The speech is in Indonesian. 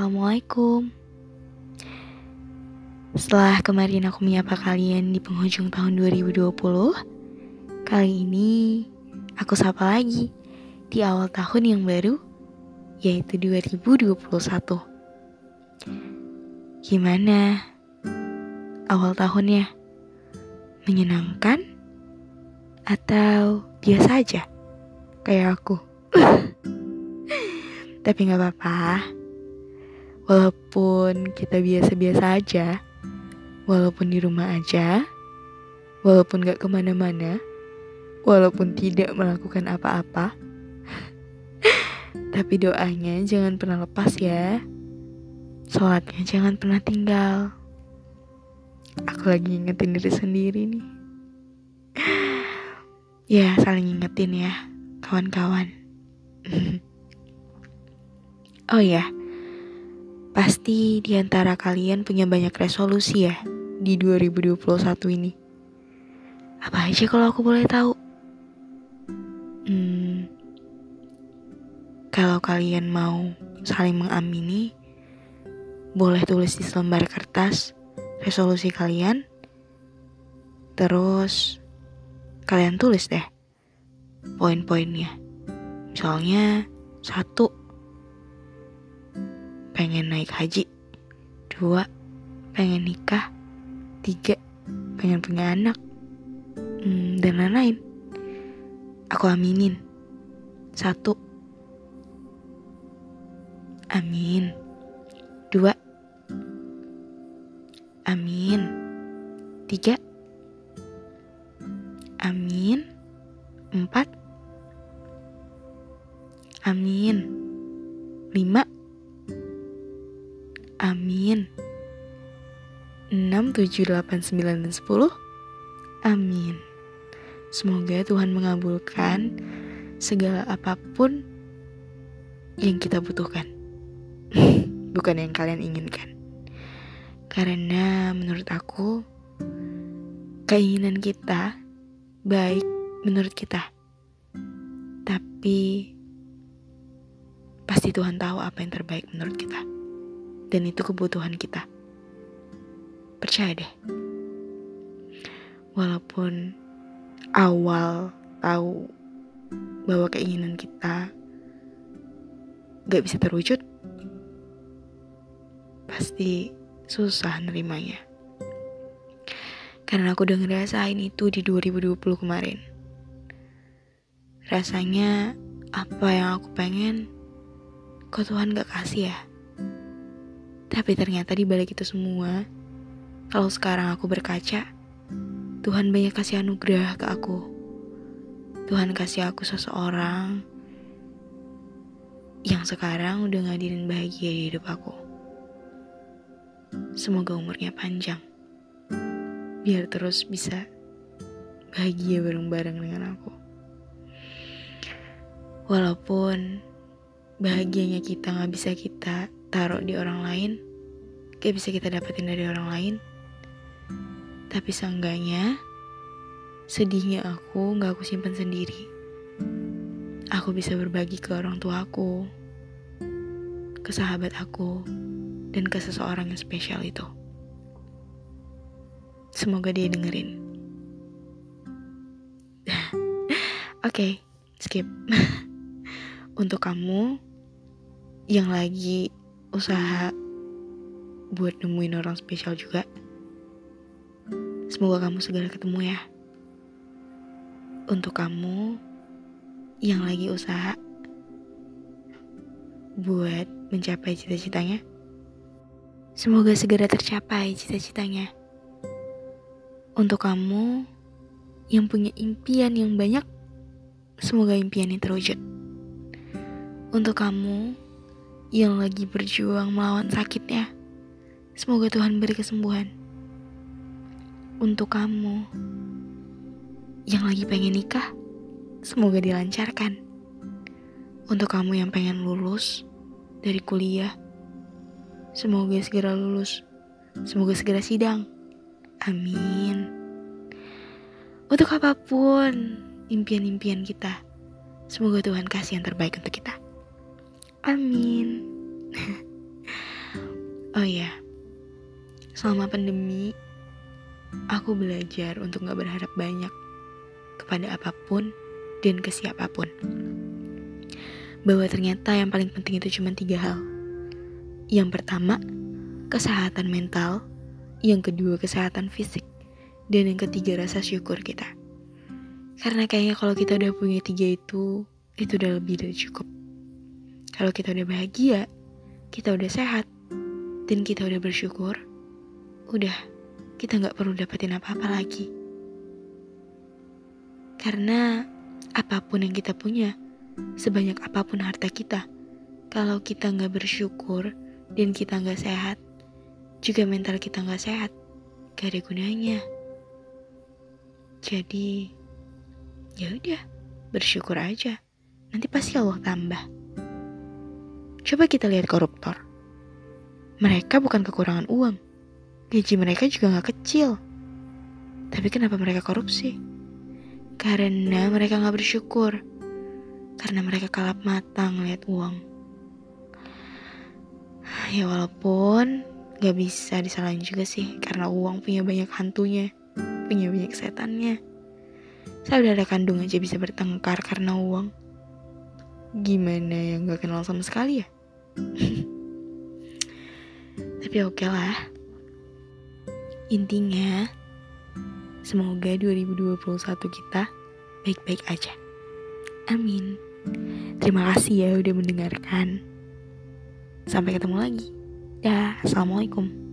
Assalamualaikum. Setelah kemarin aku menyapa kalian di penghujung tahun 2020, kali ini aku sapa lagi di awal tahun yang baru, yaitu 2021. Gimana awal tahunnya? Menyenangkan? Atau biasa aja? Kayak aku. Tapi gak apa-apa. Walaupun kita biasa-biasa aja, walaupun di rumah aja, walaupun gak ke mana-mana, walaupun tidak melakukan apa-apa, tapi doanya jangan pernah lepas ya. Sholatnya jangan pernah tinggal. Aku lagi ingetin diri sendiri nih. ya, saling ingetin ya, kawan-kawan. Oh ya, pasti di antara kalian punya banyak resolusi ya di 2021 ini. Apa aja kalau aku boleh tahu? Hmm, kalau kalian mau saling mengamini, boleh tulis di selembar kertas resolusi kalian. Terus kalian tulis deh poin-poinnya. Misalnya satu pengen naik haji. Dua pengen nikah. Tiga pengen punya anak. Hmm, dan lain-lain. Aku aminin. Satu. Amin. Dua. Amin. Tiga. Amin. Empat. Amin. Lima Amin. 6, 7, 8, 9, dan 10. Amin. Semoga Tuhan mengabulkan segala apa pun yang kita butuhkan. Bukan yang kalian inginkan. Karena menurut aku, keinginan kita baik menurut kita. Tapi pasti Tuhan tahu apa yang terbaik menurut kita dan itu kebutuhan kita. Percaya deh. Walaupun awal tahu bahwa keinginan kita gak bisa terwujud, pasti susah nerimanya. Karena aku udah ngerasain itu di 2020 kemarin. Rasanya apa yang aku pengen, kok Tuhan gak kasih ya? Tapi ternyata di balik itu semua, kalau sekarang aku berkaca, Tuhan banyak kasih anugerah ke aku. Tuhan kasih aku seseorang yang sekarang udah ngadirin bahagia di hidup aku. Semoga umurnya panjang. Biar terus bisa bahagia bareng-bareng dengan aku. Walaupun bahagianya kita gak bisa kita taruh di orang lain, gak bisa kita dapetin dari orang lain. Tapi seenggaknya, sedihnya aku gak aku simpan sendiri. Aku bisa berbagi ke orang tua aku, ke sahabat aku, dan ke seseorang yang spesial itu. Semoga dia dengerin. Oke, skip. Untuk kamu yang lagi usaha buat nemuin orang spesial juga. Semoga kamu segera ketemu ya. Untuk kamu yang lagi usaha buat mencapai cita-citanya, semoga segera tercapai cita-citanya. Untuk kamu yang punya impian yang banyak, semoga impiannya terwujud. Untuk kamu yang lagi berjuang melawan sakitnya. Semoga Tuhan beri kesembuhan. Untuk kamu yang lagi pengen nikah, semoga dilancarkan. Untuk kamu yang pengen lulus dari kuliah, semoga segera lulus. Semoga segera sidang. Amin. Untuk apa pun impian-impian kita, semoga Tuhan kasih yang terbaik untuk kita. Amin. Oh iya, selama pandemi, aku belajar untuk gak berharap banyak kepada apa pun dan ke siapa pun. Bahwa ternyata yang paling penting itu cuma tiga hal. Yang pertama, kesehatan mental. Yang kedua, kesehatan fisik. Dan yang ketiga, rasa syukur kita. Karena kayaknya kalau kita udah punya tiga itu, itu udah lebih dari cukup. Kalau kita udah bahagia, kita udah sehat, dan kita udah bersyukur, udah kita nggak perlu dapetin apa-apa lagi. Karena apa pun yang kita punya, sebanyak apa pun harta kita, kalau kita nggak bersyukur dan kita nggak sehat, juga mental kita nggak sehat, gak ada gunanya. Jadi, ya udah, bersyukur aja. Nanti pasti Allah tambah. Coba kita lihat koruptor mereka bukan kekurangan uang. Gaji mereka juga gak kecil. Tapi kenapa mereka korupsi? Karena mereka gak bersyukur. Karena mereka kalap mata ngeliat uang. Ya walaupun gak bisa disalahin juga sih. Karena uang punya banyak hantunya. Punya banyak setannya. Ada kandung aja bisa bertengkar karena uang. Gimana yang gak kenal sama sekali ya? Tapi oke okay lah. Intinya, semoga 2021 kita baik-baik aja. Amin. Terima kasih ya udah mendengarkan. Sampai ketemu lagi. Dah, Assalamualaikum.